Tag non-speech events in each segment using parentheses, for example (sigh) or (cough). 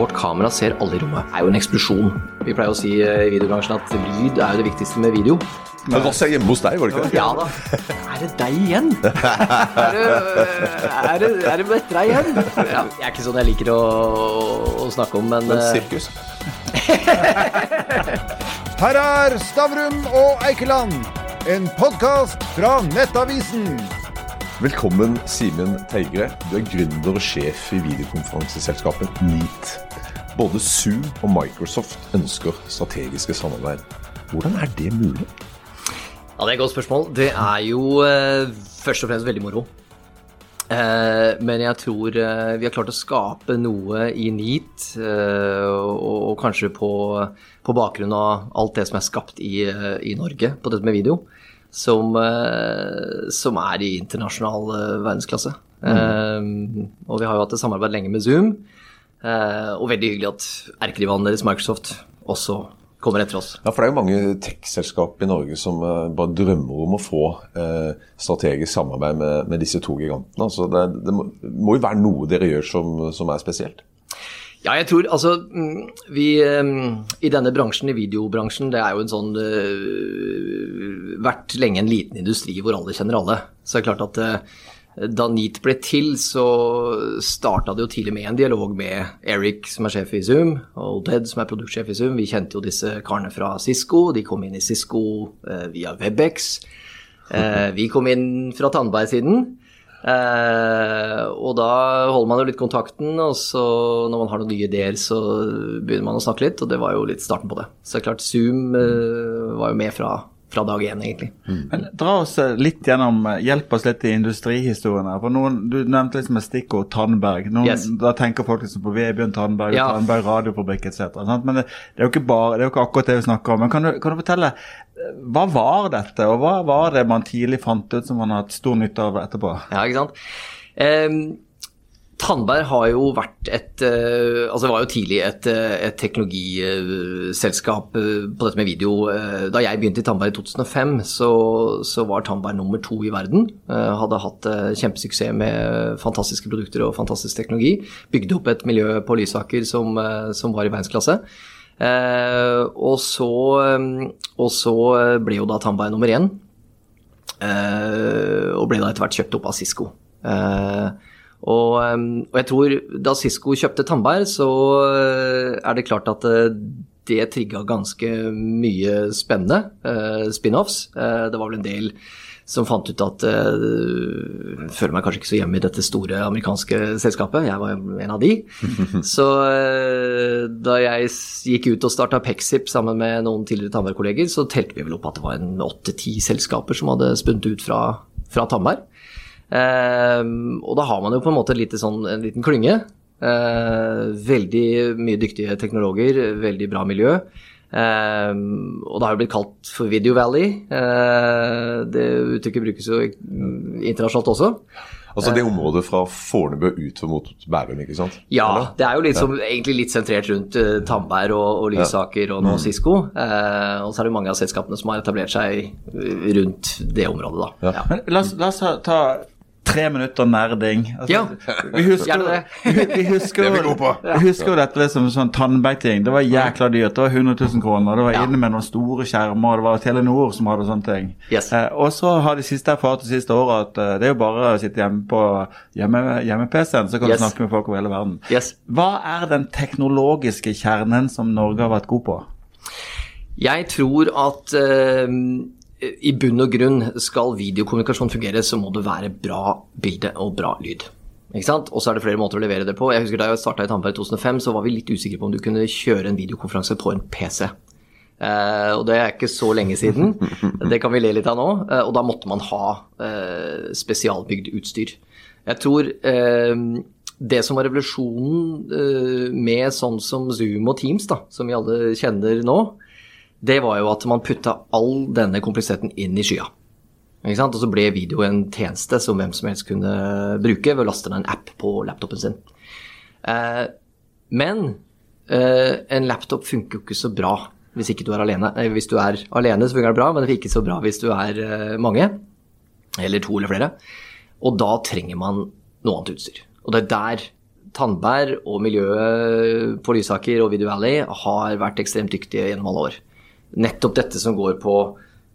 vårt kamera ser alle i rommet. Det er jo en eksplosjon. Vi pleier å si eh, i videobransjen at lyd er jo det viktigste med video. Men Ross er hjemme hos deg, var det ikke det? Ja da. Er det deg igjen? Er det, er det, er det deg igjen? Ja, jeg er ikke sånn jeg liker å, å snakke om, men Men eh, sirkus. Her er Stavrum og Eikeland, en podkast fra Nettavisen. Velkommen, Simen Teigre. Du er gründer og sjef i videokonferanseselskapet Neat. Både Zoom og Microsoft ønsker strategiske samarbeid. Hvordan er det mulig? Ja, Det er et godt spørsmål. Det er jo eh, først og fremst veldig moro. Eh, men jeg tror eh, vi har klart å skape noe i NEAT, eh, og, og kanskje på, på bakgrunn av alt det som er skapt i, eh, i Norge på dette med video, som, eh, som er i internasjonal eh, verdensklasse. Eh, og vi har jo hatt et samarbeid lenge med Zoom, og veldig hyggelig at erkerivalen deres, Microsoft, også kommer etter oss. Ja, for Det er jo mange tech-selskap i Norge som uh, bare drømmer om å få uh, strategisk samarbeid med, med disse to gigantene. Altså det, det må, må jo være noe dere gjør som, som er spesielt? Ja, jeg tror altså mm, Vi eh, i denne bransjen, i videobransjen, det er jo en sånn øh, Vært lenge en liten industri hvor alle kjenner alle. Så det er klart at øh, da NEAT ble til, så starta det jo tidlig med en dialog med Eric, som er sjef i Zoom, og Ted, som er produktsjef i Zoom. Vi kjente jo disse karene fra Cisco. De kom inn i Cisco eh, via Webex. Eh, vi kom inn fra Tandberg-siden. Eh, og da holder man jo litt kontakten, og så når man har noen nye ideer, så begynner man å snakke litt, og det var jo litt starten på det. Så det er klart, Zoom eh, var jo med fra, fra dag én, egentlig. Men Dra oss eh, litt gjennom, eh, hjelp oss litt i industrihistorien. her. For noen, Du nevnte liksom et stikkord Tandberg. Noen, Yes. Da tenker folk liksom på Vebjørn Tandberg, Ja. Tandberg radiofabrikk etc. sant? Men det, det er jo ikke bare, det er jo ikke akkurat det vi snakker om. Men kan du, kan du fortelle, eh, hva var dette, og hva var det man tidlig fant ut som man har hatt stor nytte av etterpå? Ja, ikke sant. Ehm, Tandberg har jo vært et eh, Altså var jo tidlig et, eh, et teknologiselskap eh, på dette med video. Da jeg begynte i Tandberg i 2005, så, så var Tandberg nummer to i verden. Hadde hatt kjempesuksess med fantastiske produkter og fantastisk teknologi. Bygde opp et miljø på Lysaker som, som var i verdensklasse. Og, så, og så ble jo da Tandberg nummer én. Og ble da etter hvert kjøpt opp av Cisco. Eh, og, og jeg tror da Cisco kjøpte Tandberg, så eh, er det klart at eh, det trigga ganske mye spennende uh, spin-offs. Uh, det var vel en del som fant ut at uh, Føler meg kanskje ikke så hjemme i dette store amerikanske selskapet. Jeg var en av de. (laughs) Så uh, da jeg gikk ut og starta Pexip sammen med noen tidligere Tandberg-kolleger, så telte vi vel opp at det var en åtte-ti selskaper som hadde spunnet ut fra, fra Tandberg. Eh, og da har man jo på en måte sånn, en liten klynge. Eh, veldig mye dyktige teknologer, veldig bra miljø. Eh, og det har jo blitt kalt for Video Valley. Eh, det uttrykket brukes jo mm, internasjonalt også. Altså det området fra Fornebu og utover mot Bærum, ikke sant? Ja, Eller? det er jo litt som, egentlig litt sentrert rundt uh, Tandberg og, og Lysaker og nå Cisco. Uh, og så er det mange av selskapene som har etablert seg eh, rundt det området, da. Ja. Men la oss, la oss ta tre minutter nerding. Altså, Ja, vi husker, gjerne det. vi, vi husker, Det er vi gode på. vi husker jo dette liksom sånn Tandberg-ting. Det var jækla dyrt. Det var 100 000 kroner. Det var Ja. inne med noen store skjermer. og Det var Telenor som hadde sånne ting. Yes. Eh, og så har de siste erfart det siste året at eh, det er jo bare å sitte hjemme på hjemme- hjemme-PC-en, så kan Yes. du snakke med folk over hele verden. Yes. Hva er den teknologiske kjernen som Norge har vært god på? Jeg tror at eh, i bunn og grunn skal videokommunikasjon fungere, så må det være bra bilde og bra lyd. Ikke sant? Og så er det flere måter å levere det på. Jeg husker Da jeg starta i Tandberg i 2005, så var vi litt usikre på om du kunne kjøre en videokonferanse på en PC. Uh, og det er ikke så lenge siden. (laughs) Det kan vi le litt av nå. Uh, og da måtte man ha uh, spesialbygd utstyr. Jeg tror eh, det som var revolusjonen eh, med sånn som Zoom og Teams, da, som vi alle kjenner nå, det var jo at man putta all denne kompleksiteten inn i skya. Og så ble video en tjeneste som hvem som helst kunne bruke ved å laste ned en app på laptopen sin. Eh, men eh, en laptop funker jo ikke så bra hvis ikke du er alene. Eh, hvis du er alene, så fungerer det bra, men det funker ikke så bra hvis du er eh, mange. Eller to eller flere. Og da trenger man noe annet utstyr. Og det er der Tandberg og miljøet på Lysaker og Video Valley har vært ekstremt dyktige gjennom alle år. Nettopp dette som går på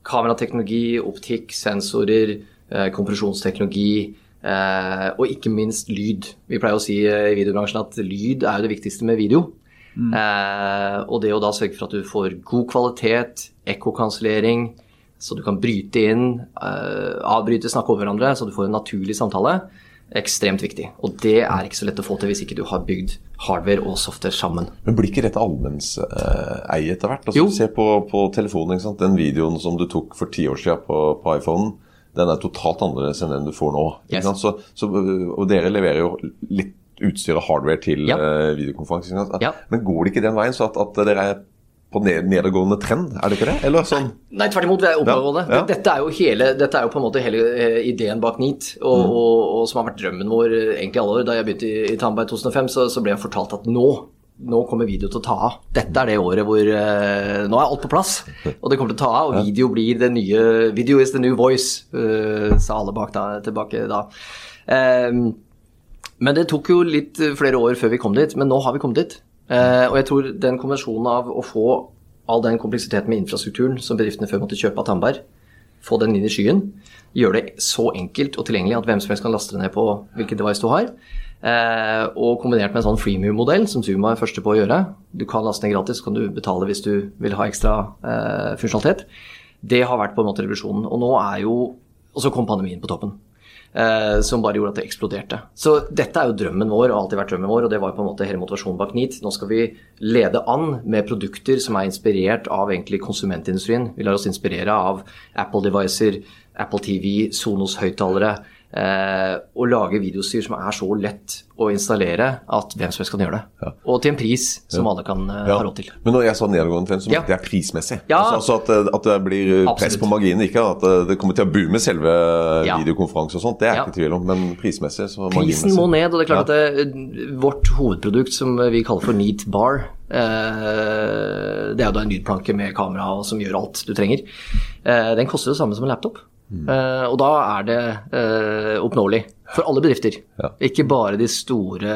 kamerateknologi, optikk, sensorer, eh, kompresjonsteknologi eh, og ikke minst lyd. Vi pleier å si eh, i videobransjen at lyd er jo det viktigste med video. Eh, og det å da sørge for at du får god kvalitet, ekkokansellering, så du kan bryte inn, avbryte, snakke over hverandre, så du får en naturlig samtale, ekstremt viktig. Og det er ikke så lett å få til hvis ikke du har bygd hardware og software sammen. Men blir ikke dette allmennseie etter hvert? Jo. Altså, se på, på telefonen? Den videoen som du tok for ti år siden på, på iPhonen, den er totalt annerledes enn den du får nå. Yes. Så, så, og dere leverer jo litt utstyr og hardware til Ja. eh, videokonferanse. Ja. Men går det ikke den veien, så at, at dere er på ned, nedadgående trend? Er det ikke det? Eller sånn? Nei, tvert imot. Vi er oppadgående. Ja, ja. Dette, dette er jo på en måte hele eh, ideen bak NEAT, og, Mm. og, og som har vært drømmen vår eh, egentlig alle år. Da jeg begynte i, i Tandberg i 2005, så, så ble jeg fortalt at nå nå kommer video til å ta av. Dette er det året hvor uh, Nå er alt på plass, og det kommer til å ta av. Og video blir det nye Video is the new voice, uh, sa alle bak da, tilbake da. Um, men det tok jo litt flere år før vi kom dit, men nå har vi kommet dit. Eh, og jeg tror den kombinasjonen av å få all den kompleksiteten med infrastrukturen som bedriftene før måtte kjøpe av Tandberg, få den inn i skyen, gjør det så enkelt og tilgjengelig at hvem som helst kan laste det ned på hvilket device du har. Eh, og kombinert med en sånn freemium-modell, som Zuma er første på å gjøre. Du kan laste ned gratis, kan du betale hvis du vil ha ekstra eh, funksjonalitet. Det har vært på en måte revolusjonen. Og nå er jo Og så kom pandemien på toppen. Eh, som bare gjorde at det eksploderte. Så dette er jo drømmen vår, og alltid vært drømmen vår, og det var på en måte hele motivasjonen bak NEAT. Nå skal vi lede an med produkter som er inspirert av egentlig konsumentindustrien. Vi lar oss inspirere av Apple-devicer, Apple TV, Sonos høyttalere, eh, å lage videostyr som er så lett å installere at hvem som helst kan gjøre det. Og til en pris som alle kan eh, Ja. ha råd til. Men når jeg sa nedadgående trend, så mente jeg prismessig. Ja. Altså, altså at, det- at det blir press på marginen. Ikke at det- det kommer til å boome selve Ja. videokonferanse og sånt, det er jeg Ja. ikke i tvil om. Men prismessig så Prisen må ned, og det er klart at det, vårt hovedprodukt som vi kaller for Neat Bar, eh, det er jo da en lydplanke med kamera som gjør alt du trenger, eh, den koster det samme som en laptop. Eh, og da er det uh, oppnåelig for alle bedrifter. Ja. Ikke bare de store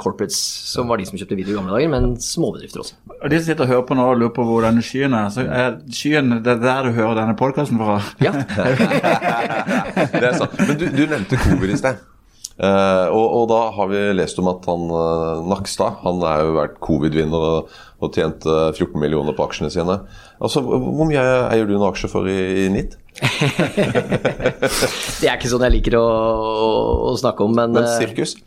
corporates som var de som kjøpte video i gamle dager, men småbedrifter også. Og De som sitter og hører på nå og lurer på hvor denne skyen er, så er skyen det er der du hører denne podkasten fra? Ja, (laughs) (laughs) Det er sant. Men du, du nevnte covid i sted. Eh, og, og da har vi lest om at han uh, Nakstad han er jo vært covid-vinner og, og tjent eh, 14 millioner på aksjene sine. Altså, Hvor mye eier du en aksje for i, i NIT? (laughs) Det er ikke sånn jeg liker å, å snakke om, men, Men sirkus? (laughs)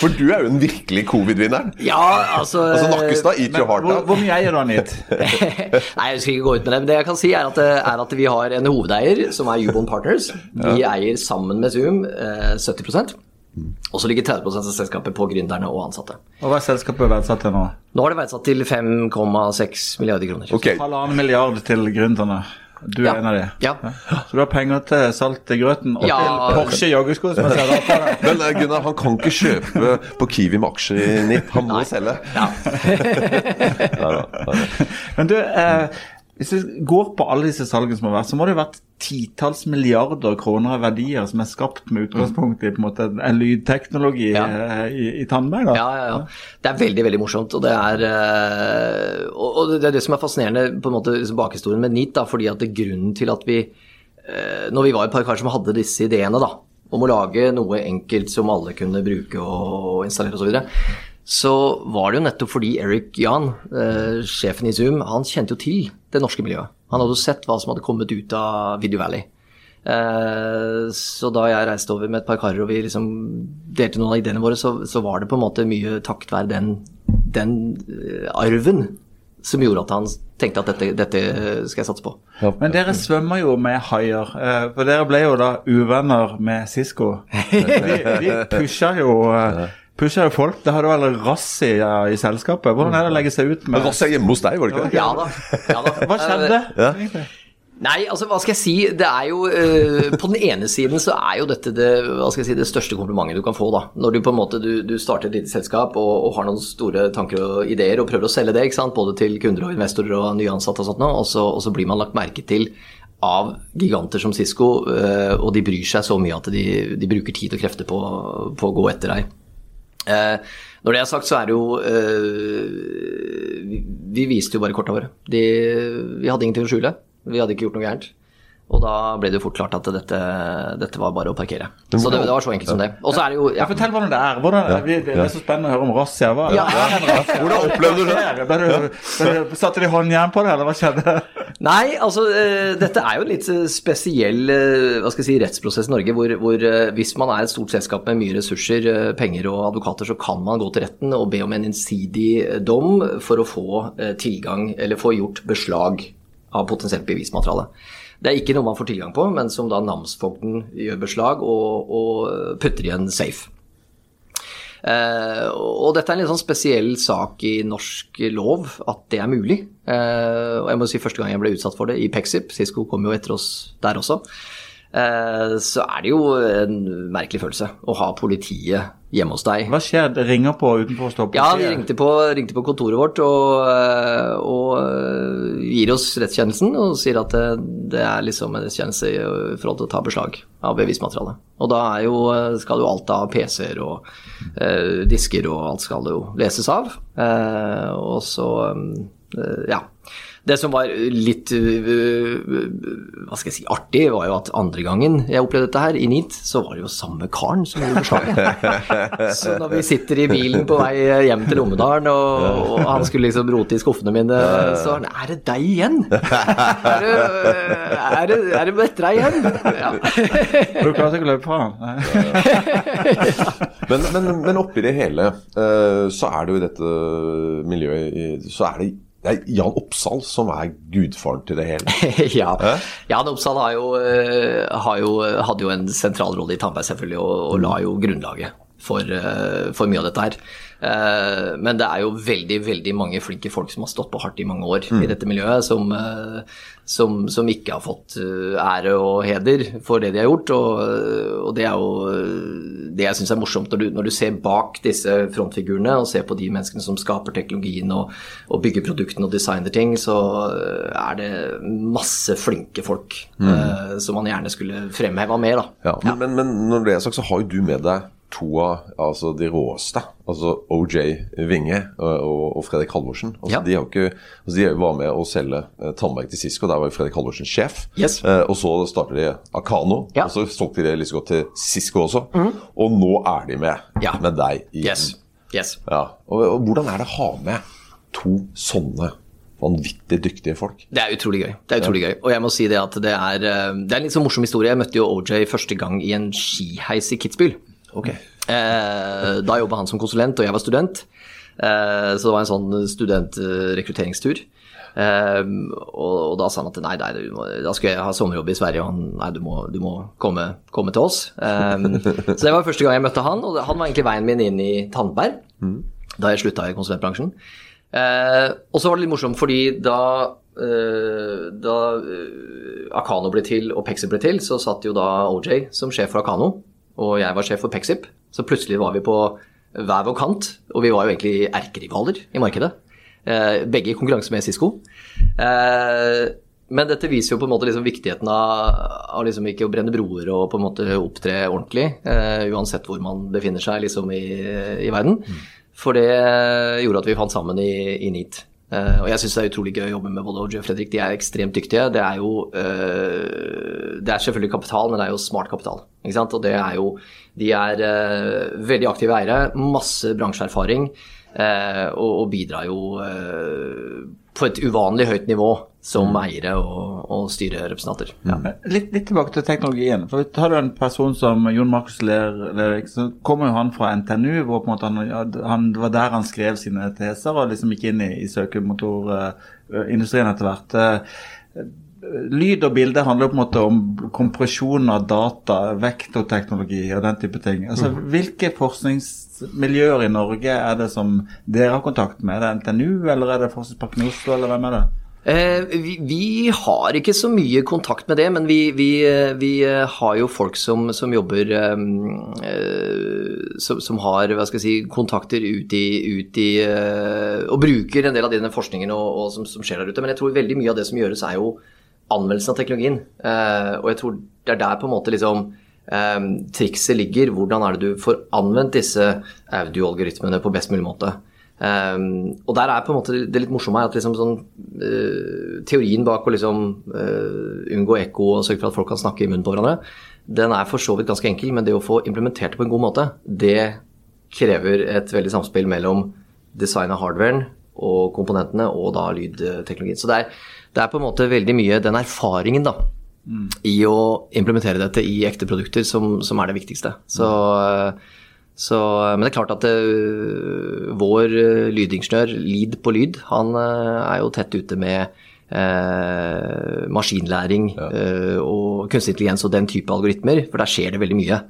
For du er jo den virkelige covid-vinneren. Ja, altså Altså Nakkestad, eat Men your heart hvor, out. hvor mye eier du av NIT? (laughs) Nei, jeg skal ikke gå ut med det. Men det jeg kan si, er at, er at vi har en hovedeier, som er Ubon Partners. Vi eier sammen med Zoom eh, 70% og så ligger 30% av selskapet på gründerne og ansatte. Og hva er selskapet verdsatt til nå? Nå har det verdsatt til 5,6 milliarder kroner. Okay. Halvannen milliard til gründerne. Du er Ja. en av de. Ja. Så du har penger til salt i grøten og Ja. til Porsche joggesko, som jeg ser. (laughs) Men eh, Gunnar, han kan ikke kjøpe på Kiwi med aksjer i NIP, Han må selge. Ja. (laughs) Men du, eh, hvis du går på alle disse salgene som har vært, så må det jo vært titalls milliarder kroner av verdier som er skapt med utgangspunkt i på en måte en lydteknologi Ja. eh, i, i Tandberg. da. Ja, ja, ja. Det er veldig veldig morsomt. Og det er, eh, og det er det som er fascinerende på en måte liksom bakhistorien med NIT. Da, fordi at det er grunnen til at vi eh, Når vi var et par karer som hadde disse ideene da, om å lage noe enkelt som alle kunne bruke og installere osv., så, så var det jo nettopp fordi Eric Jan, eh, sjefen i Zoom, han kjente jo til det norske miljøet. Han hadde jo sett hva som hadde kommet ut av Video Valley. Eh, så da jeg reiste over med et par karer og vi liksom delte noen av ideene våre, så, så var det på en måte mye takket være den, den eh, arven som gjorde at han tenkte at dette, dette skal jeg satse på. Men dere svømmer jo med haier, eh, for dere ble jo da uvenner med Cisco. Vi, vi pusha jo pusha jo folk. Det hadde vel razzia i selskapet. Hvordan er det å legge seg ut med Razzia hjemme hos deg, var det ikke det? Ja da. Ja da. Hva skjedde? Ja. Nei, altså hva skal jeg si. Det er jo eh, På den ene siden så er jo dette det, hva skal jeg si, det største komplimentet du kan få. da. Når du på en måte du, du starter et lite selskap og, og har noen store tanker og ideer og prøver å selge det, ikke sant? både til kunder og investorer og nyansatte og sånt, nå, og så, og så blir man lagt merke til av giganter som Cisco, eh, og de bryr seg så mye at de, de bruker tid og krefter på, på å gå etter deg. Eh, når det er sagt, så er det jo eh, vi, vi viste jo bare korta våre. De, vi hadde ingenting å skjule. Vi hadde ikke gjort noe gærent. Og da ble det jo fort klart at dette, dette var bare å parkere. Så det, det var så enkelt som det. Og så er det jo Ja, ja. fortell hvordan det er. Hvordan, vi, det er så spennende å høre om razzia. Hva, Ja. Hvordan opplevde du det? Ble du- Satte de håndjern på det, eller hva skjedde? Nei, altså eh, dette er jo en litt eh, spesiell eh, hva skal jeg si, rettsprosess i Norge, hvor, hvor hvis man er et stort selskap med mye ressurser, penger og advokater, så kan man gå til retten og be om en innsidig dom for å få tilgang, eller få gjort beslag av potensielt bevismateriale. Det er ikke noe man får tilgang på, men som da namsfogden gjør beslag og, og putter i en safe. Eh, og dette er en litt sånn spesiell sak i norsk lov, at det er mulig. Eh, og jeg må si første gang jeg ble utsatt for det, i Pexip, Sisko kom jo etter oss der også, eh, så er det jo en merkelig følelse å ha politiet hjemme hos deg. Hva skjer? Det ringer på utenfor å stoppe? Ja, de ringte på, ringte på kontoret vårt og, øh, og øh, gir oss rettskjennelsen og sier at det, det er liksom en rettskjennelse i forhold til å ta beslag av bevismateriale. Og da jo, skal jo alt av PC-er og eh, disker og alt skal jo leses av. Eh, og så, eh, ja. Det som var litt øh, hva skal jeg si, artig, var jo at andre gangen jeg opplevde dette her, i NIT, så var det jo samme karen som gjorde beslaget. (laughs) Så når vi sitter i bilen på vei hjem til Lommedalen, og, og han skulle liksom rote i skuffene mine, så var han Er det deg igjen? Er det, er det, er det etter deg igjen? Ja. Du klarte ikke å løpe fra han? Men, men, men oppi det hele eh, så er det jo i dette miljøet Så er det, det er Jan Oppsal som er gudfaren til det hele. (laughs) ja. Jan Oppsal har jo, eh, har jo, hadde jo en sentral rolle i Tandberg selvfølgelig, og, og la jo grunnlaget for, eh, for mye av dette her. Eh, Men det er jo veldig veldig mange flinke folk som har stått på hardt i mange år i dette miljøet, som, eh, som, som ikke har fått eh, ære og heder for det de har gjort. Og, og det er jo det jeg syns er morsomt, når du, når du ser bak disse frontfigurene og ser på de menneskene som skaper teknologien og, og bygger produktene og designer ting, så er det masse flinke folk eh, som man gjerne skulle fremheva mer, da. Ja, men, men, men når det er sagt, så har jo du med deg to av altså de råeste. Altså OJ Winge og, og, Fredrik Halvorsen. Altså, Ja. De har ikke, altså de var med å selge eh, tannverk til Cisco. Der var jo Fredrik Halvorsen sjef. Yes. Eh, og så startet de Akano, Ja. Og så solgte de det litt så godt til Cisco også. Og nå er de med, Ja. med deg igjen. Yes. yes. Ja. Og, og hvordan er det å ha med to sånne vanvittig dyktige folk? Det er utrolig gøy. Det er utrolig gøy. Og jeg må si det at det er, eh, det er en litt så morsom historie. Jeg møtte jo OJ første gang i en skiheis i Kitzbühel. Ok. Eh, da jobba han som konsulent, og jeg var student. Eh, så det var en sånn studentrekrutteringstur. Eh, og, og da sa han at nei, nei, må, da skulle jeg ha sommerjobb i Sverige, og han nei, du må, du må komme, komme til oss. Eh, så det var første gang jeg møtte han, og han var egentlig veien min inn i Tandberg da jeg slutta i konsulentbransjen. Eh, og så var det litt morsomt, fordi da da Akano ble til og Pexi ble til, så satt jo da OJ som sjef for Akano, og jeg var sjef for Pexip. Så plutselig var vi på hver vår kant, og vi var jo egentlig erkerivaler i markedet. Eh, begge i konkurranse med Cisco. Eh, men dette viser jo på en måte liksom viktigheten av, av liksom ikke å brenne broer og på en måte opptre ordentlig, eh, uansett hvor man befinner seg liksom i, i verden. For det gjorde at vi fant sammen i, i NEAT. Eh, og jeg syns det er utrolig gøy å jobbe med både OJ og Fredrik. De er ekstremt dyktige. Det er jo uh, Det er selvfølgelig kapital, men det er jo smart kapital. Ikke sant? Og det er jo De er uh, veldig aktive eiere, masse bransjeerfaring, og, og bidrar jo på et uvanlig høyt nivå som eiere og, og styrerepresentanter. Ja. Litt, litt tilbake til teknologien. for Tar du en person som Jon Markus Lervik, så kommer jo han fra NTNU, hvor på en måte han, han, var der han skrev sine teser, og liksom gikk inn i, i søkemotorindustrien etter hvert. Lyd og bilde handler på en måte om kompresjon av data, vektorteknologi og den type ting. Altså, Hvilke forskningsmiljøer i Norge er det som dere har kontakt med? Er det NTNU, eller er det Forskningsparken i Oslo, eller hvem er det? Eh, vi, vi har ikke så mye kontakt med det, men vi, vi, eh, vi eh, har jo folk som, som jobber eh, eh, som, som har hva skal jeg si, kontakter ut i, ut i eh, Og bruker en del av denne forskningen og, og som, som skjer der ute. Men jeg tror veldig mye av det som gjøres, er jo anvendelsen av teknologien. Eh, og jeg tror det er der på en måte liksom eh, trikset ligger. Hvordan er det du får anvendt disse audioalgoritmene på best mulig måte. Um, og der er på en måte det litt morsomme at liksom sånn, uh, teorien bak å liksom, uh, unngå ekko og sørge for at folk kan snakke i munnen på hverandre, den er for så vidt ganske enkel, men det å få implementert det på en god måte, det krever et veldig samspill mellom design av hardwaren og komponentene og da lydteknologien. Så det er, det er, på en måte veldig mye den erfaringen da, mm. i å implementere dette i ekte produkter som, som er det viktigste. Så så, men det er klart at det, øh, vår øh, lydingeniør, Lid på lyd, han øh, er jo tett ute med eh, maskinlæring ja. eh, og kunstig intelligens og den type algoritmer, for der skjer det veldig mye.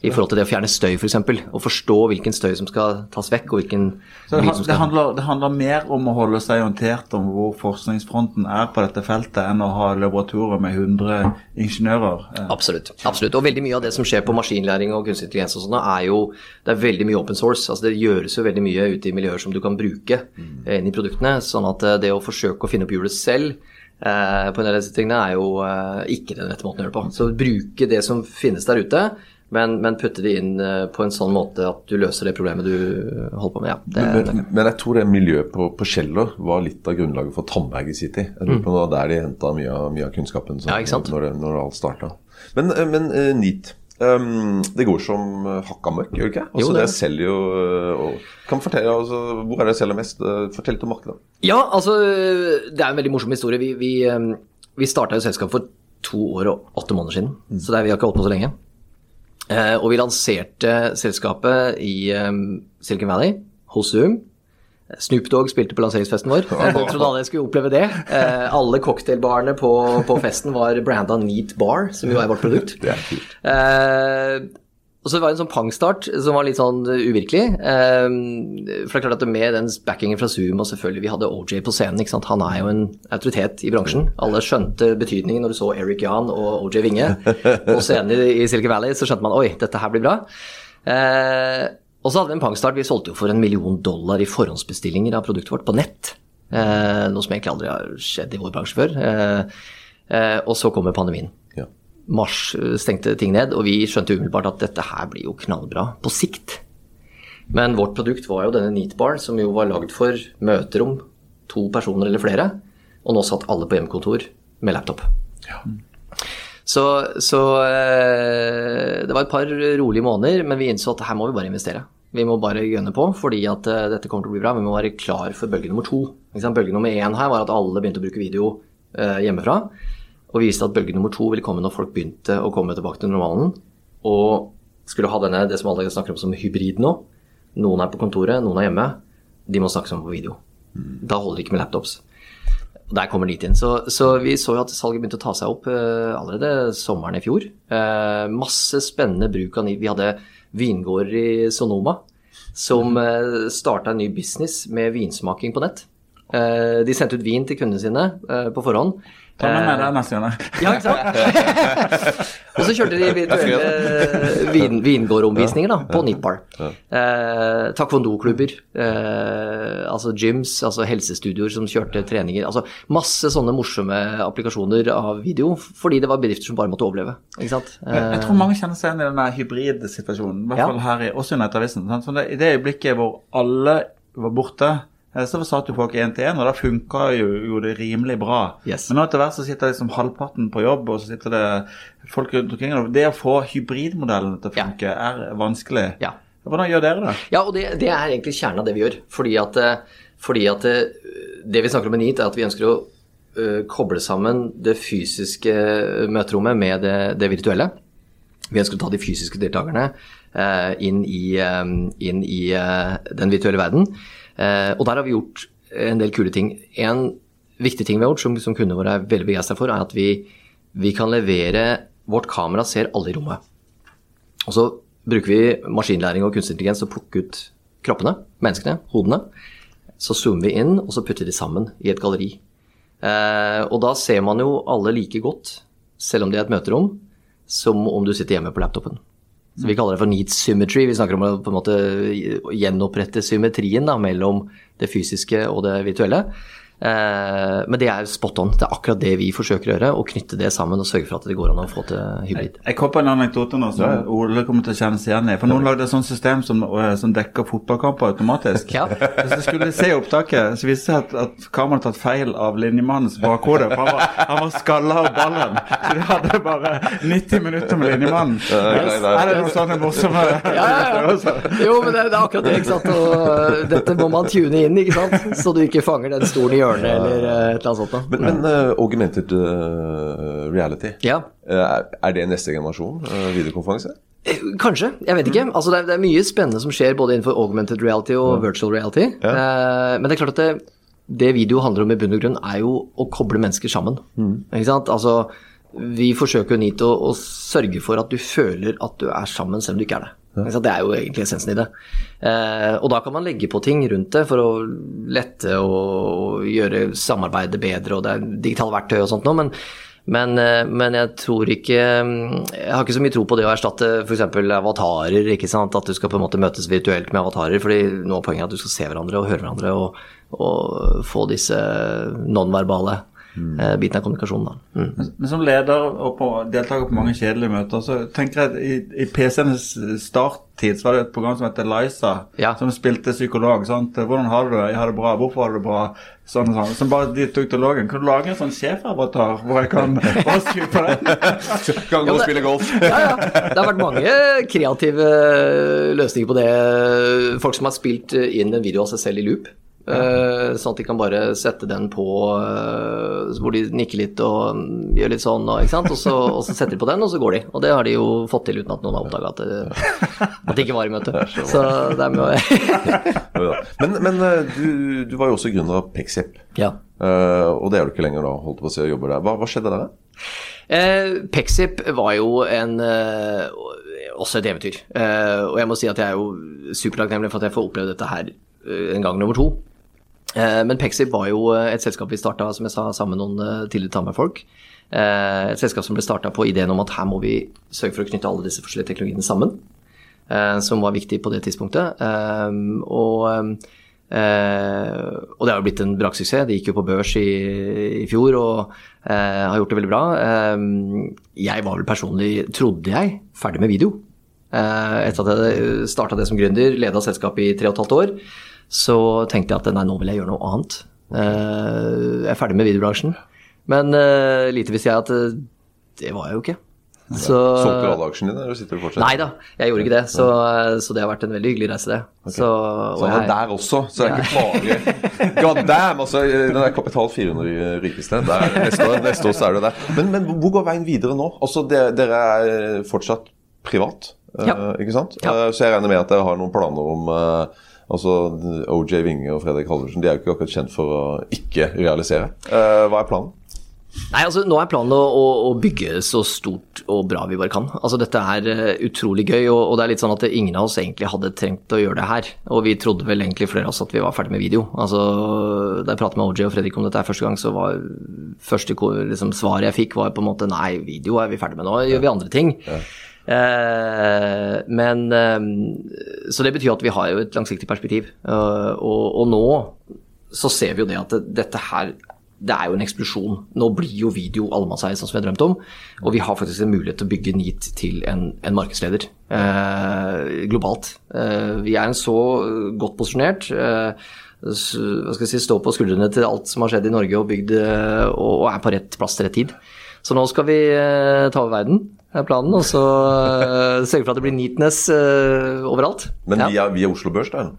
I forhold til det å fjerne støy, f.eks. Å forstå hvilken støy som skal tas vekk, og hvilken Så det, det, handler, det, handler, mer om å holde seg orientert om hvor forskningsfronten er på dette feltet, enn å ha laboratorier med 100 ingeniører? Eh. Absolutt. absolutt. Og veldig mye av det som skjer på maskinlæring og kunstig intelligens og sånt er jo det er veldig mye open source. altså Det gjøres jo veldig mye ute i miljøer som du kan bruke mm. inn i produktene. sånn at det å forsøke å finne opp hjulet selv Eh, på en del av disse tingene er jo eh, ikke den rette måten å gjøre det på. Så bruke det som finnes der ute, men, men, putte det inn eh, på en sånn måte at du løser det problemet du holder på med. Ja, det, men, men, men, jeg tror det miljøet på, på Kjeller var litt av grunnlaget for Tandberg i sin tid. Jeg lurer på mm. der de henta mye, mye, av kunnskapen som, ja, når, det, når, alt starta. Men, men NEAT, Um, det går som hakka møkk, gjør det ikke? Altså, jo, det. det selger jo og, kan fortelle, altså, Hvor er det selger mest? Fortell om markedet. Ja, altså Det er en veldig morsom historie. Vi, vi, vi starta jo selskapet for to år og åtte måneder siden, mm. så er, vi har ikke holdt på så lenge. Uh, og vi lanserte selskapet i um, Silicon Valley, hos Zoom. Snoop Dogg spilte på lanseringsfesten vår. (laughs) Jeg trodde alle jeg skulle oppleve det. Eh, alle cocktailbarene på, på, festen var branda Neat Bar, som jo er vårt produkt. Det er kult. Eh, og så var det en sånn pangstart som var litt sånn uvirkelig. Eh, for det er klart at med den backingen fra Zoom, og selvfølgelig vi hadde OJ på scenen, ikke sant? han er jo en autoritet i bransjen. Alle skjønte betydningen når du så Eric Jan og OJ Winge på scenen i Silicon Valley, så skjønte man oi, dette her blir bra. Eh, og så hadde vi en pangstart. Vi solgte jo for en million dollar i forhåndsbestillinger av produktet vårt på nett. Eh, noe som egentlig aldri har skjedd i vår bransje før. Eh, eh, og så kommer pandemien. Ja. Mars eh, stengte ting ned, og vi skjønte umiddelbart at dette her blir jo knallbra på sikt. Men vårt produkt var jo denne Neatbar, som jo var lagd for møterom, to personer eller flere. Og nå satt alle på hjemmekontor med laptop. Ja. Så, så eh, det var et par rolige måneder, men vi innså at her må vi bare investere. Vi må bare gønne på, fordi at eh, dette kommer til å bli bra. Vi må være klar for bølge nummer to. Bølge nummer én her var at alle begynte å bruke video eh, hjemmefra. Og vi viste at bølge nummer to ville komme når folk begynte å komme tilbake til normalen. Og skulle ha denne, det som alle snakker om som hybrid nå. Noen er på kontoret, noen er hjemme. De må snakke sammen på video. Da holder det ikke med laptops. Og Der kommer litt inn. Så, så, vi så jo at salget begynte å ta seg opp uh, allerede sommeren i fjor. Uh, masse spennende bruk av ny Vi hadde vingårder i Sonoma som uh, eh, starta en ny business med vinsmaking på nett. Uh, de sendte ut vin til kundene sine på forhånd. Ta med deg neste gang. (laughs) Ja, ikke sant? (laughs) og så kjørte de virtuelle vin, vingårdomvisninger da, på Nitbar. Eh, taekwondo-klubber, eh, altså gyms, altså helsestudioer som kjørte treninger. altså Masse sånne morsomme applikasjoner av video, fordi det var bedrifter som bare måtte overleve. ikke sant? Eh, jeg tror mange kjenner seg igjen i denne hybridsituasjonen, i hvert fall her i, også i Nettavisen. Sånn, I det øyeblikket hvor alle var borte Eh, så satt jo folk én til én, og da funka jo, jo, det rimelig bra. Yes. Men nå etter hvert så sitter liksom halvparten på jobb, og så sitter det folk rundt omkring. Det å få hybridmodellen til å funke ja. er vanskelig. Ja. Hvordan gjør dere det? Ja, og det, det, er egentlig kjernen av det vi gjør. Fordi at, eh, fordi at det, eh, det vi snakker om i NIT, er at vi ønsker å uh, koble sammen det fysiske møterommet med det, det, virtuelle. Vi ønsker å ta de fysiske deltakerne inn i, inn i den virtuelle verden. Eh, og der har vi gjort en del kule ting. En viktig ting vi har gjort, som, som kundene våre er veldig begeistra for, er at vi, vi, kan levere Vårt kamera ser alle i rommet. Og så bruker vi maskinlæring og kunstig intelligens til å plukke ut kroppene, menneskene, hodene. Så zoomer vi inn, og så putter de sammen i et galleri. Eh, og da ser man jo alle like godt, selv om det er et møterom, som om du sitter hjemme på laptopen. Så Vi kaller det for neat symmetry. Vi snakker om å på en måte gjenopprette symmetrien da, mellom det fysiske og det virtuelle. Eh, men det er spot on. Det er akkurat det vi forsøker å gjøre. Å knytte det sammen og sørge for at det går an å få til hybrid. Jeg kom på en anekdote nå som Ole kommer til å kjenne seg igjen i. For noen lagde et sånt system som, eh, som dekker fotballkamper automatisk. (laughs) Ja. Hvis jeg skulle se opptaket, så viste det seg at, at kameraet hadde tatt feil av linjemannens bakhode. For han var, han var skalla av ballen. Så de hadde bare 90 minutter med linjemannen. Er det noe sånt morsomt? Ja, ja. (laughs) Jo, men det, det er akkurat det, ikke sant. Og øh, dette må man tune inn, ikke sant. Så du ikke fanger den stolen i hjørnet eller øh, et eller annet sånt. da. Men, men uh, augmented uh, reality, Ja. eh, er det neste generasjon eh, videokonferanse? Eh, Kanskje, jeg vet ikke. Altså, det, er, det er mye spennende som skjer både innenfor augmented reality og virtual reality. Eh, men det er klart at det, det video handler om i bunn og grunn, er jo å koble mennesker sammen. Ikke sant? Altså, vi forsøker jo NIT å, å sørge for at du føler at du er sammen selv om du ikke er det. Det er jo egentlig essensen i det. Eh, og da kan man legge på ting rundt det for å lette og gjøre samarbeidet bedre, og det er digitale verktøy og sånt noe, men men, eh, men jeg tror ikke Jeg har ikke så mye tro på det å erstatte f.eks. avatarer. ikke sant? At du skal på en måte møtes virtuelt med avatarer. fordi noe av poenget er at du skal se hverandre og høre hverandre og, og få disse nonverbale eh, bitene av kommunikasjonen. da. Mm. Men som leder og på, deltaker på mange kjedelige møter, så tenker jeg at i, i PC-enes starttid så var det et program som heter Liza, Ja. som spilte psykolog. sant? 'Hvordan har du det?' 'Jeg har det bra.' 'Hvorfor har du det bra?' Sånn og sånn. Som bare de tok til loggen. Kan du lage en sånn sjefavatar hvor jeg kan (laughs) skru på den? Kan gå og spille golf. Ja, ja. Det har vært mange kreative løsninger på det. Folk som har spilt inn en video av seg selv i loop. Eh, Sånn at de kan bare sette den på uh, hvor de nikker litt og um, gjør litt sånn, og? Og, så, (laughs) og så setter de på den, og så går de. Og det har de jo fått til uten at noen har oppdaga at, det- at de ikke var i møte. (laughs) Så det er med (laughs) Men, men eh, du, du var jo også gründer av Pexip. Ja. uh, og det er du ikke lenger da, holdt på å si, og jobber der. Hva, hva skjedde der? Eh, Pexip var jo en, eh, også et eventyr. Eh, og jeg må si at jeg er jo supertakknemlig for at jeg får oppleve dette her eh, en gang nummer to. Eh, men Pexip var jo eh, et selskap vi starta som jeg sa, sammen med noen eh, tidligere Tama-folk. Eh, et selskap som ble starta på ideen om at her må vi sørge for å knytte alle disse forskjellige teknologiene sammen. som var viktig på det tidspunktet. Og og det har jo blitt en braksuksess. Det gikk jo på børs i, i fjor og har gjort det veldig bra. Jeg var vel personlig, trodde jeg, ferdig med video. Etter at jeg starta det som gründer, leda selskapet i tre og et halvt år, så tenkte jeg at nei, nå vil jeg gjøre noe annet. Eh, jeg er ferdig med videobransjen. Men eh, lite visste jeg at eh, det var jeg jo ikke. Så, Solgte du alle aksjene dine, eller sitter du fortsatt? Nei da, jeg gjorde ikke det. Så, så det har vært en veldig hyggelig reise, det. Så, og Så han er jeg- der også, så det er ikke bare (laughs) God damn! Altså, den der Kapital 400 rikeste, der, neste, år, neste år så er du der. Men, men hvor går veien videre nå? Altså, Dere, dere er fortsatt privat, Ja. ikke sant? Ja. Så jeg regner med at dere har noen planer om Altså, OJ Winge og Fredrik Halvorsen de er jo ikke akkurat kjent for å ikke realisere. Eh, Hva er planen? Nei, altså Nå er planen å, å, bygge så stort og bra vi bare kan. Altså Dette er eh, utrolig gøy, og, og det er litt sånn at ingen av oss egentlig hadde trengt å gjøre det her. Og vi trodde vel egentlig flere av oss at vi var ferdig med video. Altså Da jeg pratet med OJ og Fredrik om dette her første gang, så var første liksom, svaret jeg fikk, var på en måte nei, video er vi ferdig med nå, gjør vi andre ting. Eh, men eh, Så det betyr at vi har jo et langsiktig perspektiv. Eh, og, og nå så ser vi jo det at det, dette her det er jo en eksplosjon. Nå blir jo video allemannseie, sånn som vi har drømt om. Og vi har faktisk en mulighet til å bygge NEAT til en, en markedsleder eh, globalt. Eh, vi er en så godt posisjonert. Eh, hva skal jeg si, Stå på skuldrene til alt som har skjedd i Norge og bygd eh, og, og er på rett plass til rett tid. Så nå skal vi eh, ta over verden, er planen. Og så uh, sørge for at det blir neatness uh, overalt. Men Ja. via, via Oslo Børs, da?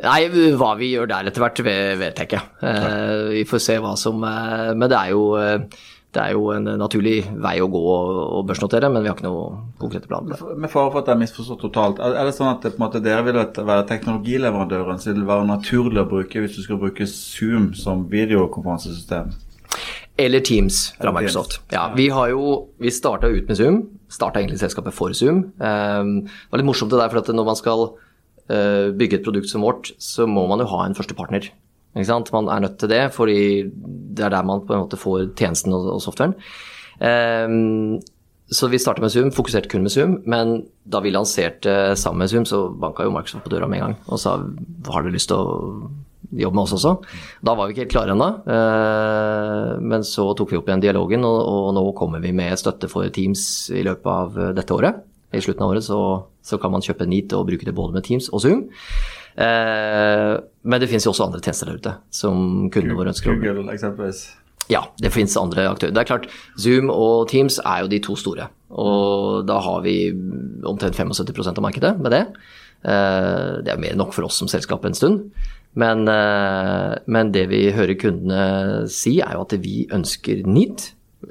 Nei, hva vi gjør der etter hvert, vet jeg ikke. Uh, vi får se hva som uh, Men det er jo uh, det er jo en naturlig vei å gå og børsnotere, men vi har ikke noen konkrete planer. Med fare for at jeg har misforstått totalt, er er det sånn at det, på en måte, dere vil være teknologileverandøren, så det vil være naturlig å bruke hvis du skal bruke Zoom som videokonferansesystem? Eller Teams fra Microsoft. Ja, vi har jo Vi starta ut med Zoom. Starta egentlig selskapet for Zoom. Eh, det var litt morsomt det der, for at når man skal eh, bygge et produkt som vårt, så må man jo ha en første partner. Man er nødt til det, fordi det er der man på en måte får tjenesten og, og softwaren. Eh, så vi starta med Zoom, fokuserte kun med Zoom, men da vi lanserte sammen med Zoom, så banka jo Microsoft på døra med en gang og sa har du lyst til å jobbe med oss også. Da var vi ikke helt klare ennå, eh, men så tok vi opp igjen dialogen, og, nå kommer vi med støtte for Teams i løpet av eh, dette året. I slutten av året så, så kan man kjøpe NIT og bruke det både med Teams og Zoom. Eh, men det finnes jo også andre tjenester der ute som kundene våre ønsker. Google eksempelvis. Ja, det finnes andre aktører. Det er klart, Zoom og Teams er jo de to store. Og da har vi omtrent 75% av markedet med det. Det er mer enn nok for oss som selskap en stund. Men, eh, men, det vi hører kundene si, er jo at vi ønsker NEAT.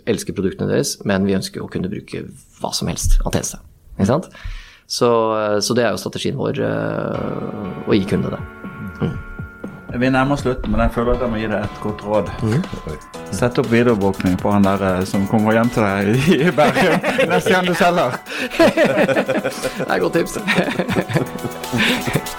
Elsker produktene deres, men vi ønsker å kunne bruke hva som helst av tjeneste. Ikke sant? Så, så det er jo strategien vår eh, å gi kundene det. Mm. Vi nærmer oss slutten, men jeg føler at jeg må gi deg et godt råd. Mm. Sett opp videoovervåkning på han der eh, som kommer hjem til deg i (laughs) Bergen neste gang du selger. (laughs) det er et godt tips. (laughs)